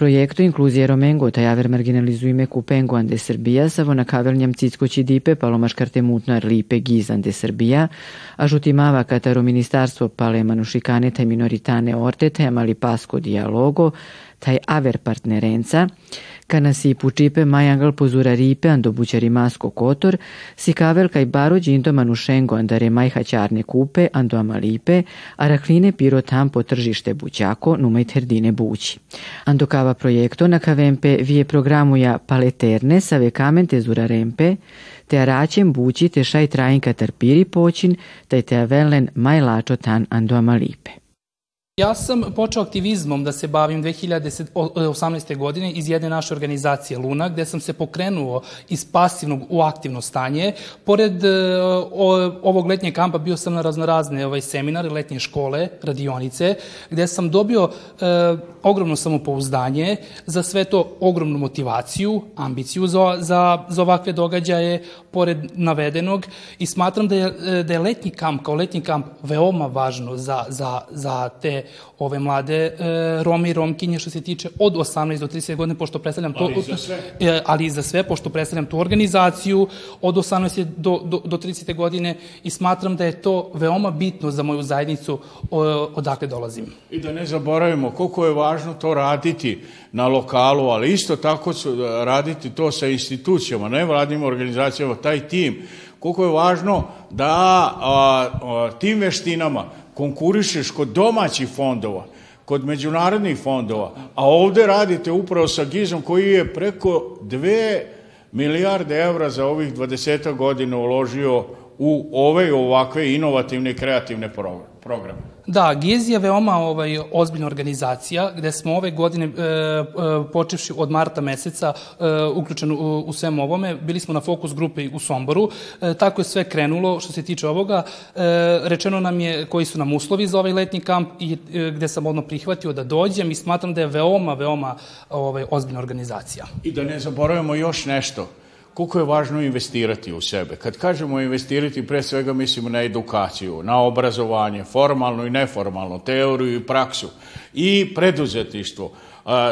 Proiecto incluzie Romengo taj aver ande Srbia, savo na kavelnjam cickoći dipe palomaškarte mutnar lipe giz ande Srbia, ažutimava kataro ministarstvo pale taj minoritane orte temali pasko dialogo, taj aver partnerenca, Kana si pučipe pozura ripe ando bućari masko kotor, si kavel kaj baro džinto manušengo andare majha čarne kupe ando amalipe, a rakline piro tam po tržište bućako numaj terdine bući. Ando kava projekto na kavempe vije programuja paleterne save kamente zura rempe, te araćem bući te šaj trajinka tarpiri počin, taj te avelen majlačo tan ando amalipe. Ja sam počeo aktivizmom da se bavim 2018. godine iz jedne naše organizacije Luna, gde sam se pokrenuo iz pasivnog u aktivno stanje. Pored uh, ovog letnjeg kampa bio sam na raznorazne ovaj, seminare, letnje škole, radionice, gde sam dobio uh, ogromno samopouzdanje, za sve to ogromnu motivaciju, ambiciju za, za, za ovakve događaje, pored navedenog i smatram da je, da je letnji kamp kao letnji kamp veoma važno za, za, za te ove mlade e, Rome i Romkinje što se tiče od 18 do 30 godine, pošto predstavljam to... Ali i za sve. E, ali i za sve, pošto predstavljam tu organizaciju od 18 do, do, do 30 godine i smatram da je to veoma bitno za moju zajednicu o, odakle dolazim. I da ne zaboravimo koliko je važno to raditi na lokalu, ali isto tako su raditi to sa institucijama, nevladnim organizacijama, taj tim, koliko je važno da a, a, tim veštinama konkurišeš kod domaćih fondova, kod međunarodnih fondova, a ovde radite upravo sa Gizom koji je preko 2 milijarde evra za ovih 20 godina uložio u ove ovakve inovativne i kreativne programe. Da, GIZ je veoma ovaj, ozbiljna organizacija gde smo ove godine, e, e, počevši od marta meseca, e, uključeni u, u svem ovome, bili smo na fokus grupe u Somboru, e, tako je sve krenulo što se tiče ovoga. E, rečeno nam je koji su nam uslovi za ovaj letnji kamp i e, gde sam odno prihvatio da dođem i smatram da je veoma, veoma ovaj, ozbiljna organizacija. I da ne zaboravimo još nešto koliko je važno investirati u sebe. Kad kažemo investirati, pre svega mislimo na edukaciju, na obrazovanje, formalno i neformalno, teoriju i praksu i preduzetištvo.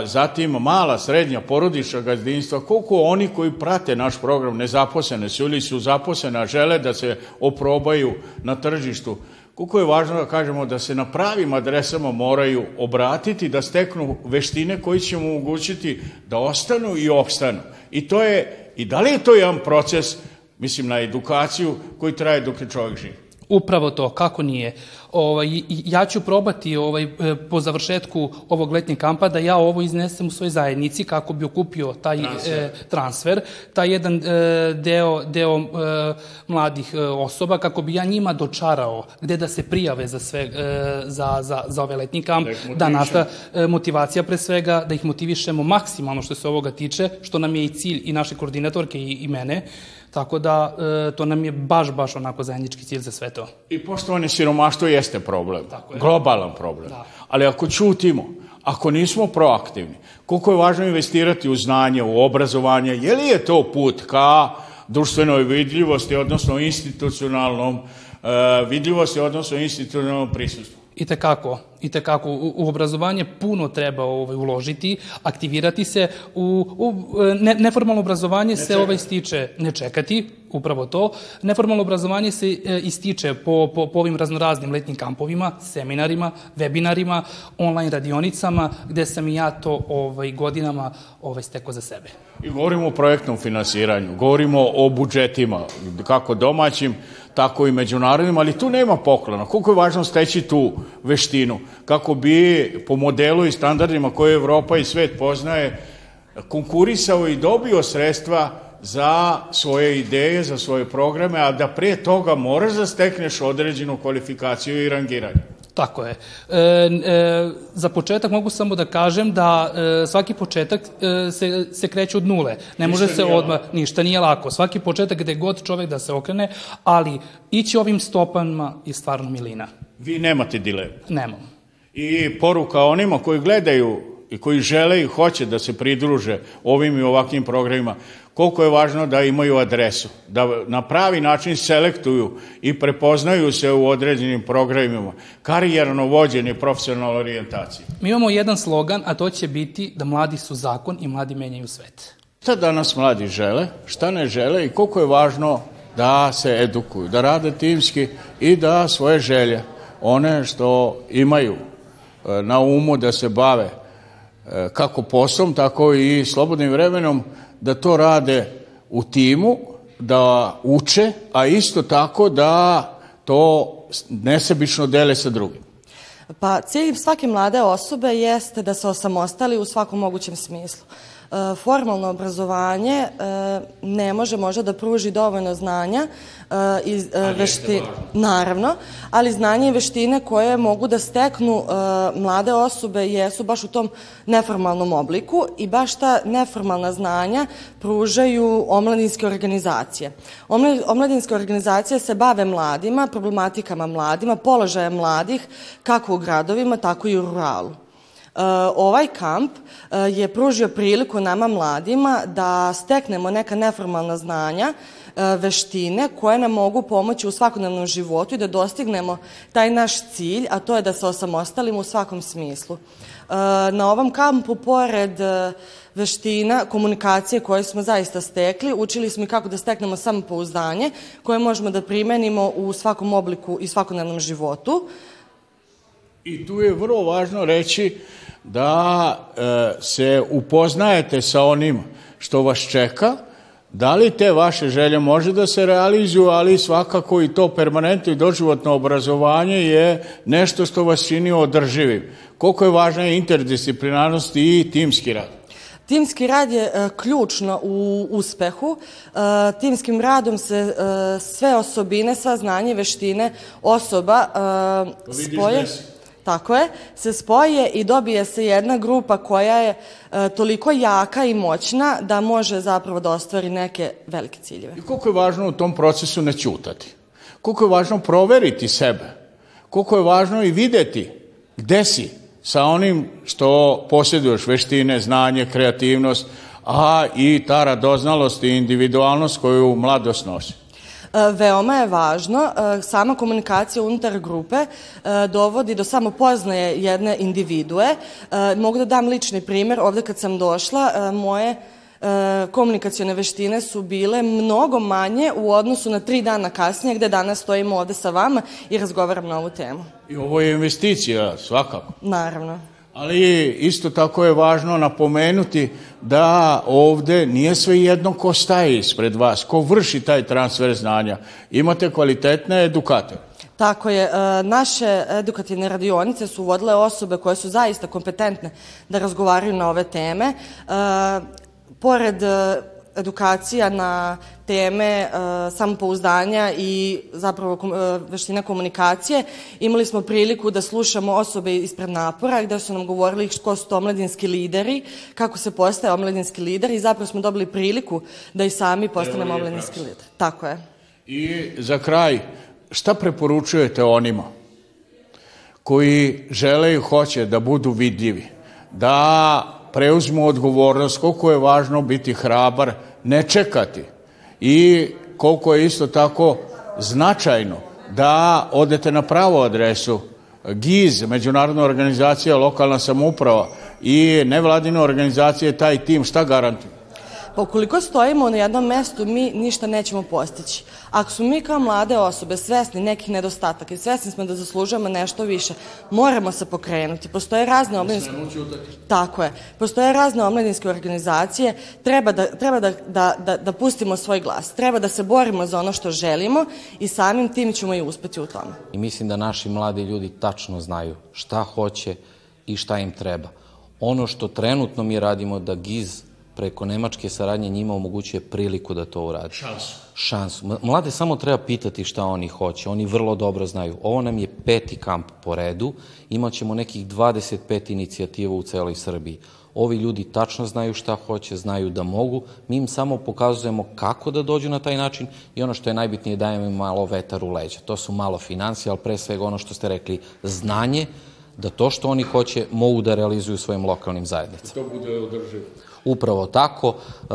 Zatim mala, srednja, porodična gazdinstva, koliko oni koji prate naš program nezaposlene su ili su zaposlene, žele da se oprobaju na tržištu, koliko je važno da kažemo da se na pravim adresama moraju obratiti, da steknu veštine koji će mu omogućiti da ostanu i opstanu. I to je I da li je to jedan proces, mislim na edukaciju, koji traje dok je čovjek živ? Upravo to, kako nije. Ovaj, ja ću probati ovaj, e, po završetku ovog letnjeg kampa da ja ovo iznesem u svojoj zajednici kako bi okupio taj transfer, e, transfer. taj jedan e, deo, deo e, mladih e, osoba kako bi ja njima dočarao gde da se prijave za, sve, e, za, za, za ovaj letnji kamp, da, da nasta e, motivacija pre svega, da ih motivišemo maksimalno što se ovoga tiče, što nam je i cilj i naše koordinatorke i, i mene, Tako da e, to nam je baš, baš onako zajednički cilj za sve to. I poštovane siromaštvo jeste problem. Tako je. Globalan problem. Da. Ali ako čutimo, ako nismo proaktivni, koliko je važno investirati u znanje, u obrazovanje, je li je to put ka društvenoj vidljivosti, odnosno institucionalnom uh, vidljivosti, odnosno institucionalnom prisustvu? I tekako, i tekako u, u obrazovanje puno treba ovaj uložiti, aktivirati se u, u ne, neformalno obrazovanje ne se čekati. ovaj stiče ne čekati, upravo to. Neformalno obrazovanje se e, ističe po, po, po ovim raznoraznim letnim kampovima, seminarima, webinarima, online radionicama, gde sam i ja to ovaj, godinama ovaj, steko za sebe. I govorimo o projektnom finansiranju, govorimo o budžetima, kako domaćim, tako i međunarodnim, ali tu nema poklona. Koliko je važno steći tu veštinu, kako bi po modelu i standardima koje Evropa i svet poznaje konkurisao i dobio sredstva za svoje ideje, za svoje programe, a da pre toga moraš da stekneš određenu kvalifikaciju i rangiranje. Tako je. E, e, za početak mogu samo da kažem da e, svaki početak e, se, se kreće od nule. Ne ništa može se odmah, ništa nije lako. Svaki početak gde god čovek da se okrene, ali ići ovim stopama je stvarno milina. Vi nemate dilemu? Nemam. I poruka onima koji gledaju i koji žele i hoće da se pridruže ovim i ovakvim programima, koliko je važno da imaju adresu, da na pravi način selektuju i prepoznaju se u određenim programima, karijerno vođenje profesionalne orijentacije. Mi imamo jedan slogan, a to će biti da mladi su zakon i mladi menjaju svet. Šta danas mladi žele, šta ne žele i koliko je važno da se edukuju, da rade timski i da svoje želje, one što imaju e, na umu da se bave kako poslom, tako i slobodnim vremenom, da to rade u timu, da uče, a isto tako da to nesebično dele sa drugim. Pa cilj svake mlade osobe jeste da se osamostali u svakom mogućem smislu. E, formalno obrazovanje e, ne može možda da pruži dovoljno znanja e, i veštine, naravno, ali znanje i veštine koje mogu da steknu mlade osobe jesu baš u tom neformalnom obliku i baš ta neformalna znanja pružaju omladinske organizacije. Omladinske organizacije se bave mladima, problematikama mladima, položaja mladih, kako u gradovima, tako i u ruralu. Uh, ovaj kamp uh, je pružio priliku nama mladima da steknemo neka neformalna znanja, uh, veštine koje nam mogu pomoći u svakodnevnom životu i da dostignemo taj naš cilj, a to je da se osamostalimo u svakom smislu. Na ovom kampu, pored veština, komunikacije koje smo zaista stekli, učili smo i kako da steknemo samopouzdanje koje možemo da primenimo u svakom obliku i svakodnevnom životu. I tu je vrlo važno reći da e, se upoznajete sa onim što vas čeka, da li te vaše želje može da se realizuju, ali svakako i to permanentno i doživotno obrazovanje je nešto što vas čini održivim. Koliko je važna interdisciplinarnost i timski rad? Timski rad je e, ključno u uspehu. E, timskim radom se e, sve osobine, sva znanje veštine osoba e, spoje tako je, se spoje i dobije se jedna grupa koja je e, toliko jaka i moćna da može zapravo da ostvari neke velike ciljeve. I koliko je važno u tom procesu ne ćutati? Koliko je važno proveriti sebe? Koliko je važno i videti gde si sa onim što posjeduješ, veštine, znanje, kreativnost, a i ta radoznalost i individualnost koju mladost nosi. E, veoma je važno, e, sama komunikacija unutar grupe e, dovodi do samopoznaje jedne individue. Mogu da dam lični primer, ovde kad sam došla, moje komunikacione veštine su bile mnogo manje u odnosu na tri dana kasnije gde danas stojimo ovde sa vama i razgovaram na ovu temu. I ovo je investicija, svakako. Naravno. Ali isto tako je važno napomenuti da ovde nije sve jedno ko staje ispred vas, ko vrši taj transfer znanja. Imate kvalitetne edukatore. Tako je. E, naše edukativne radionice su vodile osobe koje su zaista kompetentne da razgovaraju na ove teme. E, pored edukacija na teme uh, samopouzdanja i zapravo uh, veština komunikacije. Imali smo priliku da slušamo osobe ispred napora gde su nam govorili ko su to omladinski lideri, kako se postaje omladinski lider i zapravo smo dobili priliku da i sami postanemo omladinski lider. Tako je. I za kraj, šta preporučujete onima koji žele i hoće da budu vidljivi, da preuzmu odgovornost, koliko je važno biti hrabar, ne čekati i koliko je isto tako značajno da odete na pravu adresu GIZ, Međunarodna organizacija, lokalna samouprava i nevladine organizacije, taj tim, šta garantuju? Pa ukoliko stojimo na jednom mestu, mi ništa nećemo postići. Ako smo mi kao mlade osobe svesni nekih nedostataka i svesni smo da zaslužujemo nešto više, moramo se pokrenuti. Postoje razne omladinske... Tako je. Postoje razne omladinske organizacije. Treba, da, treba da, da, da, da pustimo svoj glas. Treba da se borimo za ono što želimo i samim tim ćemo i uspeti u tome. I mislim da naši mladi ljudi tačno znaju šta hoće i šta im treba. Ono što trenutno mi radimo da GIZ preko nemačke saradnje njima omogućuje priliku da to uradi. Šansu. Šansu. Mlade samo treba pitati šta oni hoće. Oni vrlo dobro znaju. Ovo nam je peti kamp po redu. Imaćemo nekih 25 inicijativa u celoj Srbiji. Ovi ljudi tačno znaju šta hoće, znaju da mogu. Mi im samo pokazujemo kako da dođu na taj način i ono što je najbitnije dajemo im malo vetar u leđa. To su malo financije, ali pre svega ono što ste rekli, znanje, da to što oni hoće mogu da realizuju svojim lokalnim zajednicama. To bude održivo. Upravo tako, e,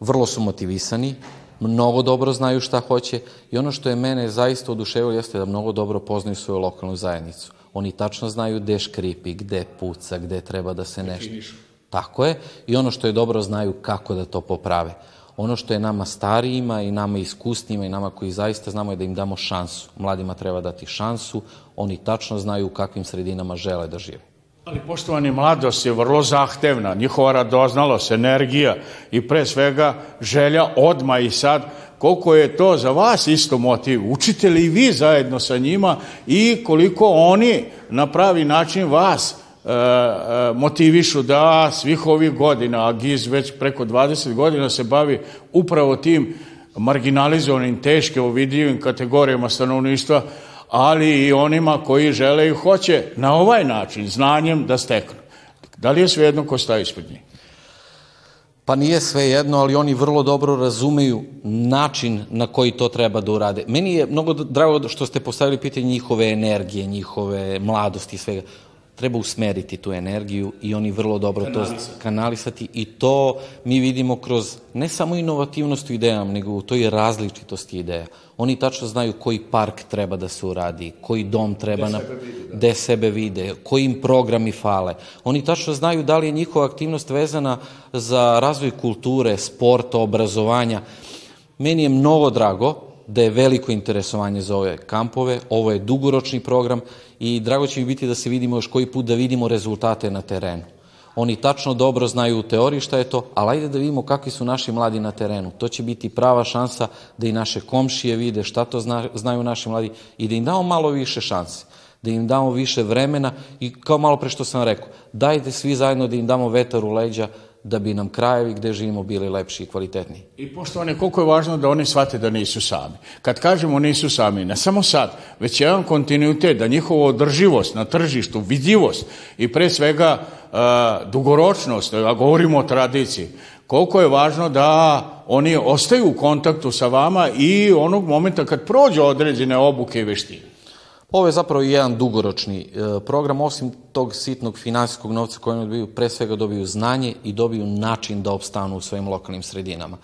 vrlo su motivisani, mnogo dobro znaju šta hoće i ono što je mene zaista oduševilo jeste da mnogo dobro poznaju svoju lokalnu zajednicu. Oni tačno znaju gde škripi, gde puca, gde treba da se nešto... Tako je. I ono što je dobro znaju kako da to poprave. Ono što je nama starijima i nama iskusnijima i nama koji zaista znamo je da im damo šansu. Mladima treba dati šansu, oni tačno znaju u kakvim sredinama žele da žive. Ali poštovani, mladost je vrlo zahtevna, njihova radoznalost, energija i pre svega želja odma i sad, koliko je to za vas isto motiv, učite li vi zajedno sa njima i koliko oni na pravi način vas e, e, motivišu da svih ovih godina, a GIZ već preko 20 godina se bavi upravo tim marginalizovanim, teške, uvidljivim kategorijama stanovništva, ali i onima koji žele i hoće na ovaj način, znanjem da steknu. Da li je svejedno ko staje ispred njih? Pa nije sve jedno, ali oni vrlo dobro razumeju način na koji to treba da urade. Meni je mnogo drago što ste postavili pitanje njihove energije, njihove mladosti i svega treba usmeriti tu energiju i oni vrlo dobro kanalisati. to kanalisati i to mi vidimo kroz ne samo inovativnost u idejama, nego u toj različitosti ideja. Oni tačno znaju koji park treba da se uradi, koji dom treba, na, gde sebe vide, koji im programi fale. Oni tačno znaju da li je njihova aktivnost vezana za razvoj kulture, sporta, obrazovanja. Meni je mnogo drago da je veliko interesovanje za ove kampove, ovo je dugoročni program i drago će mi biti da se vidimo još koji put da vidimo rezultate na terenu. Oni tačno dobro znaju u teoriji šta je to, ali ajde da vidimo kakvi su naši mladi na terenu. To će biti prava šansa da i naše komšije vide šta to zna, znaju naši mladi i da im damo malo više šanse da im damo više vremena i kao malo pre što sam rekao, dajte svi zajedno da im damo vetar u leđa, da bi nam krajevi gde živimo bili lepši i kvalitetniji. I poštovane, koliko je važno da oni shvate da nisu sami. Kad kažemo nisu sami, ne samo sad, već jedan kontinuitet, da njihova održivost na tržištu, vidljivost i pre svega uh, dugoročnost, a govorimo o tradiciji, koliko je važno da oni ostaju u kontaktu sa vama i onog momenta kad prođe određene obuke i veštine. Ovo je zapravo jedan dugoročni e, program, osim tog sitnog finansijskog novca koje dobiju, pre svega dobiju znanje i dobiju način da opstanu u svojim lokalnim sredinama.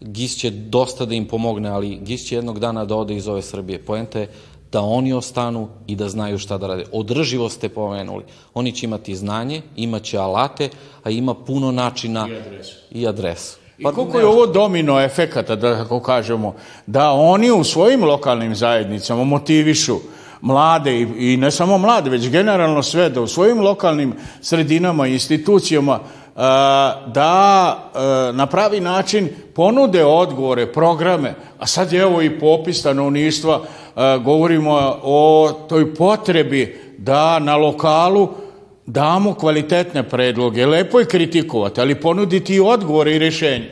GIS će dosta da im pomogne, ali GIS će jednog dana da ode iz ove Srbije. Poenta je da oni ostanu i da znaju šta da rade. Održivo ste pomenuli. Oni će imati znanje, imaće alate, a ima puno načina i adresu. I adresu. I pa koliko je ovo domino efekata, da tako kažemo, da oni u svojim lokalnim zajednicama motivišu mlade i, ne samo mlade, već generalno sve, da u svojim lokalnim sredinama i institucijama da na pravi način ponude odgovore, programe, a sad je evo i popis stanovništva, govorimo o toj potrebi da na lokalu damo kvalitetne predloge. Lepo je kritikovati, ali ponuditi i odgovore i rešenje.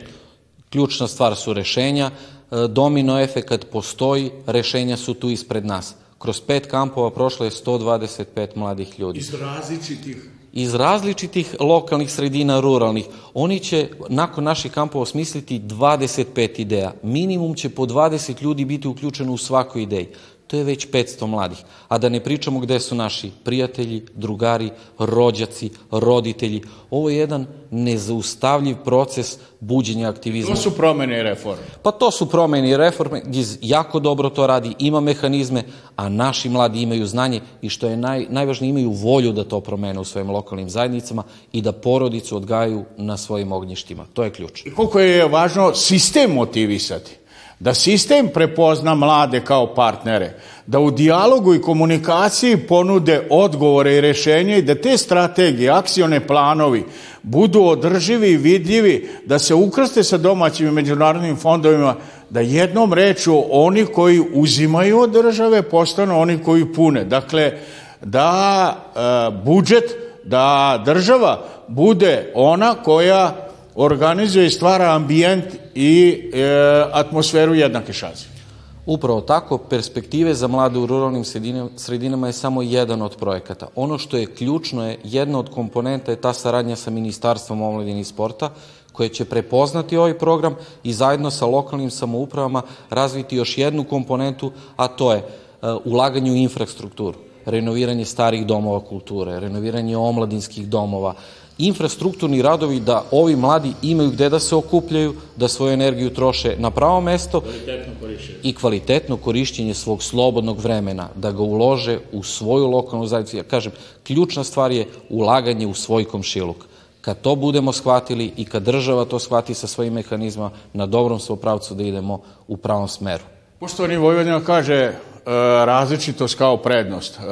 Ključna stvar su rešenja, domino efekat postoji, rešenja su tu ispred nas. Kroz pet kampova prošlo je 125 mladih ljudi. Iz različitih iz različitih lokalnih sredina, ruralnih. Oni će nakon naših kampova osmisliti 25 ideja. Minimum će po 20 ljudi biti uključeno u svakoj ideji to je već 500 mladih. A da ne pričamo gde su naši prijatelji, drugari, rođaci, roditelji. Ovo je jedan nezaustavljiv proces buđenja aktivizma. To su promene i reforme. Pa to su promene i reforme. Giz jako dobro to radi, ima mehanizme, a naši mladi imaju znanje i što je naj, najvažnije imaju volju da to promene u svojim lokalnim zajednicama i da porodicu odgaju na svojim ognjištima. To je ključ. I koliko je važno sistem motivisati da sistem prepozna mlade kao partnere, da u dijalogu i komunikaciji ponude odgovore i rešenje i da te strategije, akcione planovi budu održivi i vidljivi, da se ukrste sa domaćim i međunarodnim fondovima, da jednom reču oni koji uzimaju od države postanu oni koji pune. Dakle, da e, budžet, da država bude ona koja organizuje i stvara ambijent i e, atmosferu jednake šanse. Upravo tako, perspektive za mlade u ruralnim sredinama je samo jedan od projekata. Ono što je ključno je, jedna od komponenta je ta saradnja sa Ministarstvom omladine i sporta, koje će prepoznati ovaj program i zajedno sa lokalnim samoupravama razviti još jednu komponentu, a to je uh, ulaganje u infrastrukturu, renoviranje starih domova kulture, renoviranje omladinskih domova, infrastrukturni radovi da ovi mladi imaju gde da se okupljaju, da svoju energiju troše na pravo mesto i kvalitetno korišćenje svog slobodnog vremena, da ga ulože u svoju lokalnu zajednicu. Ja kažem, ključna stvar je ulaganje u svoj komšiluk. Kad to budemo shvatili i kad država to shvati sa svojim mehanizma, na dobrom smo pravcu da idemo u pravom smeru. Poštovani Vojvodina kaže različitost kao prednost. E,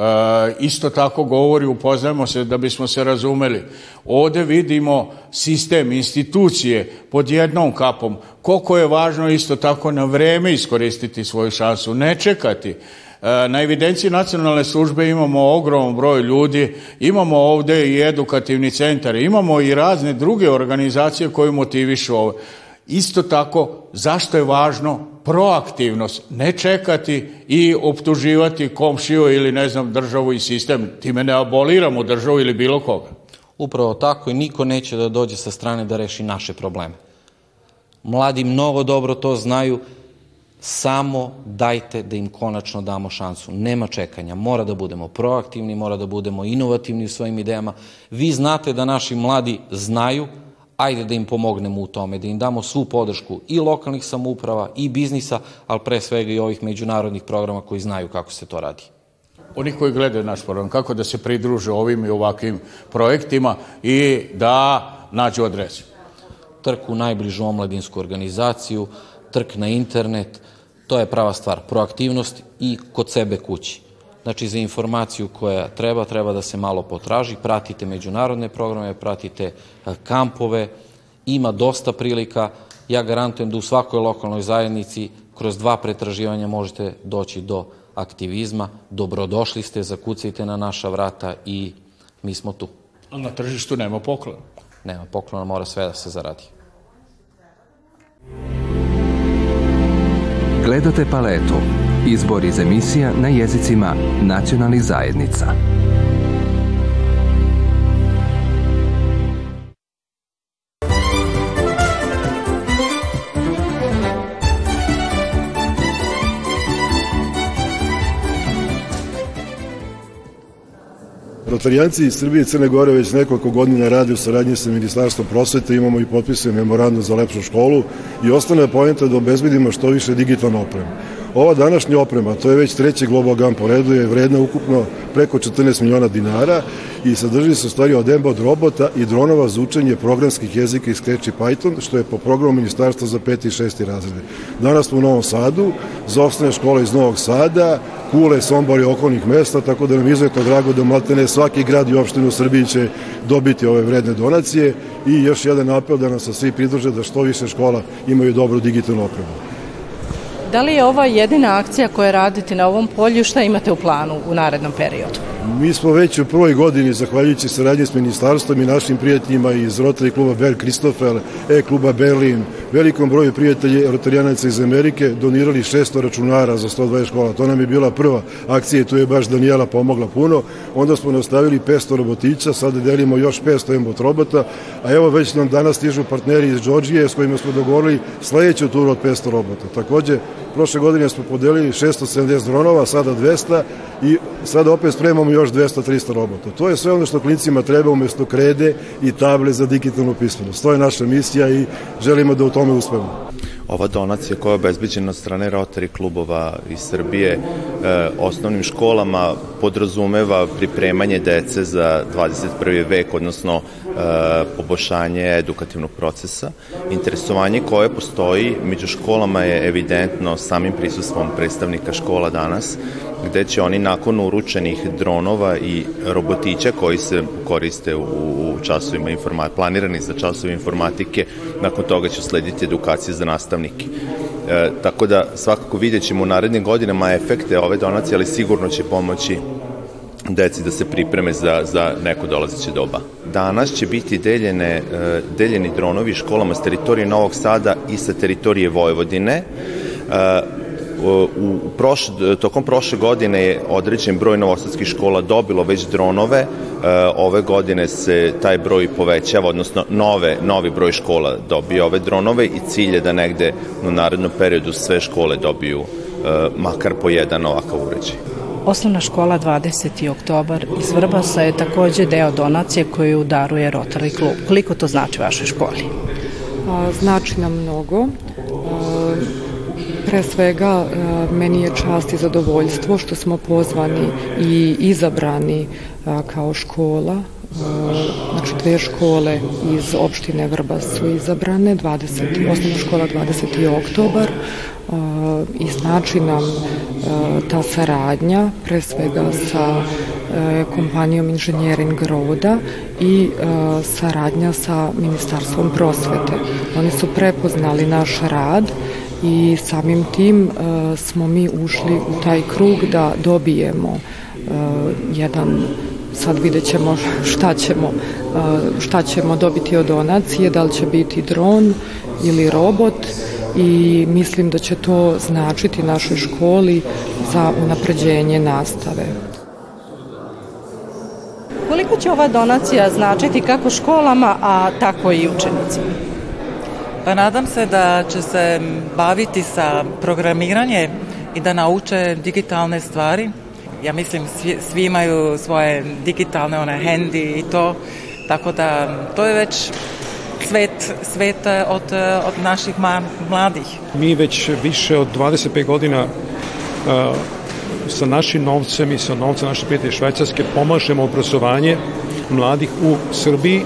isto tako govori, upoznajemo se da bismo se razumeli. Ovde vidimo sistem, institucije pod jednom kapom. Koliko je važno isto tako na vreme iskoristiti svoju šansu, ne čekati. E, na evidenciji nacionalne službe imamo ogrom broj ljudi, imamo ovde i edukativni centar, imamo i razne druge organizacije koje motivišu ovo. Isto tako, zašto je važno proaktivnost, ne čekati i optuživati komšiju ili ne znam državu i sistem, time ne aboliramo državu ili bilo koga. Upravo tako i niko neće da dođe sa strane da reši naše probleme. Mladi mnogo dobro to znaju, samo dajte da im konačno damo šansu. Nema čekanja, mora da budemo proaktivni, mora da budemo inovativni u svojim idejama. Vi znate da naši mladi znaju ajde da im pomognemo u tome, da im damo svu podršku i lokalnih samouprava i biznisa, ali pre svega i ovih međunarodnih programa koji znaju kako se to radi. Oni koji gledaju naš program, kako da se pridruže ovim i ovakvim projektima i da nađu adresu? Trk u najbližu omladinsku organizaciju, trk na internet, to je prava stvar. Proaktivnost i kod sebe kući. Znači, za informaciju koja treba, treba da se malo potraži, pratite međunarodne programe, pratite e, kampove, ima dosta prilika. Ja garantujem da u svakoj lokalnoj zajednici kroz dva pretraživanja možete doći do aktivizma. Dobrodošli ste, zakucajte na naša vrata i mi smo tu. A na tržištu nema poklona? Nema poklona, mora sve da se zaradi. Gledate paletu Izbor iz emisija na jezicima nacionalnih zajednica. Rotarijanci iz Srbije i Crne Gore već nekoliko godina rade u saradnji sa Ministarstvom prosvete, imamo i potpisan memorandum za lepšu školu i ostane je pojenta da obezbedimo što više digitalno opremu. Ova današnja oprema, to je već treći Global Gun po redu, je vredna ukupno preko 14 miliona dinara i sadrži se u stvari od od robota i dronova za učenje programskih jezika iz Scratch i Python, što je po programu Ministarstva za peti i šesti razrede. Danas smo u Novom Sadu, za osnovne škole iz Novog Sada, Kule, Sombor i okolnih mesta, tako da nam izuzetno drago da maltene svaki grad i opštinu u Srbiji će dobiti ove vredne donacije i još jedan apel da nam se svi pridruže da što više škola imaju dobru digitalnu opremu. Da li je ova jedina akcija koja radite na ovom polju, šta imate u planu u narednom periodu? Mi smo već u prvoj godini, zahvaljujući saradnje s ministarstvom i našim prijateljima iz Rotary kluba Ber Kristofer, E-kluba Berlin, velikom broju prijatelja rotarijanaca iz Amerike donirali 600 računara za 120 škola. To nam je bila prva akcija i tu je baš Danijela pomogla puno. Onda smo nastavili 500 robotića, sada delimo još 500 embot robota, a evo već nam danas stižu partneri iz Džordžije s kojima smo dogovorili sledeću turu od 500 robota. Takođe, prošle godine smo podelili 670 dronova, sada 200 i sada opet spremamo još 200-300 robota. To je sve ono što klincima treba umesto krede i table za digitalnu pismenost. To je naša misija i želimo da u tome uspemo. Ova donacija koja je obezbeđena od strane Rotary klubova iz Srbije e, osnovnim školama podrazumeva pripremanje dece za 21. vek, odnosno poboljšanje edukativnog procesa. Interesovanje koje postoji među školama je evidentno samim prisustvom predstavnika škola danas, gde će oni nakon uručenih dronova i robotića koji se koriste u, u časovima informatike, planirani za časove informatike, nakon toga će slediti edukacije za nastavnike. E, tako da svakako vidjet ćemo u narednim godinama efekte ove donacije, ali sigurno će pomoći deci da se pripreme za, za neko dolazeće doba. Danas će biti deljene, e, deljeni dronovi školama s teritorije Novog Sada i sa teritorije Vojvodine. E, u proš, tokom prošle godine je određen broj novosadskih škola dobilo već dronove, e, ove godine se taj broj povećava, odnosno nove, novi broj škola dobije ove dronove i cilj je da negde u narednom periodu sve škole dobiju makar po jedan ovakav uređaj. Osnovna škola 20. oktobar iz Vrbasa je takođe deo donacije koju daruje Rotary klub. Koliko to znači vašoj školi? Znači nam mnogo. Pre svega, meni je čast i zadovoljstvo što smo pozvani i izabrani kao škola znači dve škole iz opštine Vrba su izabrane, 20, osnovna škola 20. oktobar i znači nam ta saradnja pre svega sa kompanijom Inženjering Roda i saradnja sa Ministarstvom prosvete. Oni su prepoznali naš rad i samim tim smo mi ušli u taj krug da dobijemo jedan sad vidjet ćemo šta ćemo, šta ćemo dobiti od donacije, da li će biti dron ili robot i mislim da će to značiti našoj školi za unapređenje nastave. Koliko će ova donacija značiti kako školama, a tako i učenicima? Pa nadam se da će se baviti sa programiranje i da nauče digitalne stvari ja mislim svi, svi imaju svoje digitalne one handy i to, tako da to je već svet, svet e, od, e, od naših mladih. Mi već više od 25 godina uh, sa našim novcem i sa novcem naše prijatelje Švajcarske pomažemo obrazovanje mladih u Srbiji.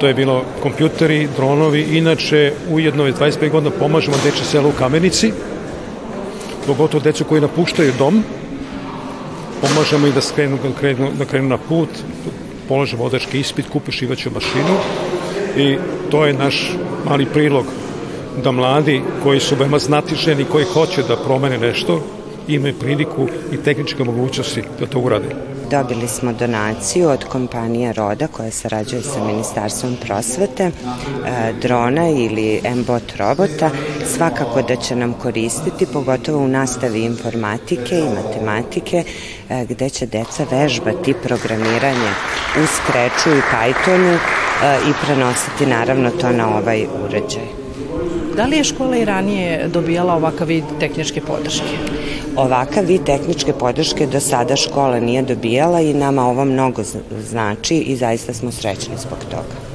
To je bilo kompjuteri, dronovi. Inače, ujedno je 25 godina pomažemo deče sela u Kamenici, pogotovo decu koji napuštaju dom, pomažemo i da skrenu, da krenu, da krenu na put, polože vodački ispit, kupe šivaću mašinu i to je naš mali prilog da mladi koji su veoma znatiženi, koji hoće da promene nešto, imaju priliku i tehničke mogućnosti da to urade. Dobili smo donaciju od kompanije Roda koja sarađuje sa Ministarstvom prosvete, e, drona ili M-bot robota. Svakako da će nam koristiti, pogotovo u nastavi informatike i matematike, e, gde će deca vežbati programiranje u Scratchu i Pythonu e, i prenositi naravno to na ovaj uređaj. Da li je škola i ranije dobijala ovakav vid tehničke podrške? Ovakav vid tehničke podrške do sada škola nije dobijala i nama ovo mnogo znači i zaista smo srećni zbog toga.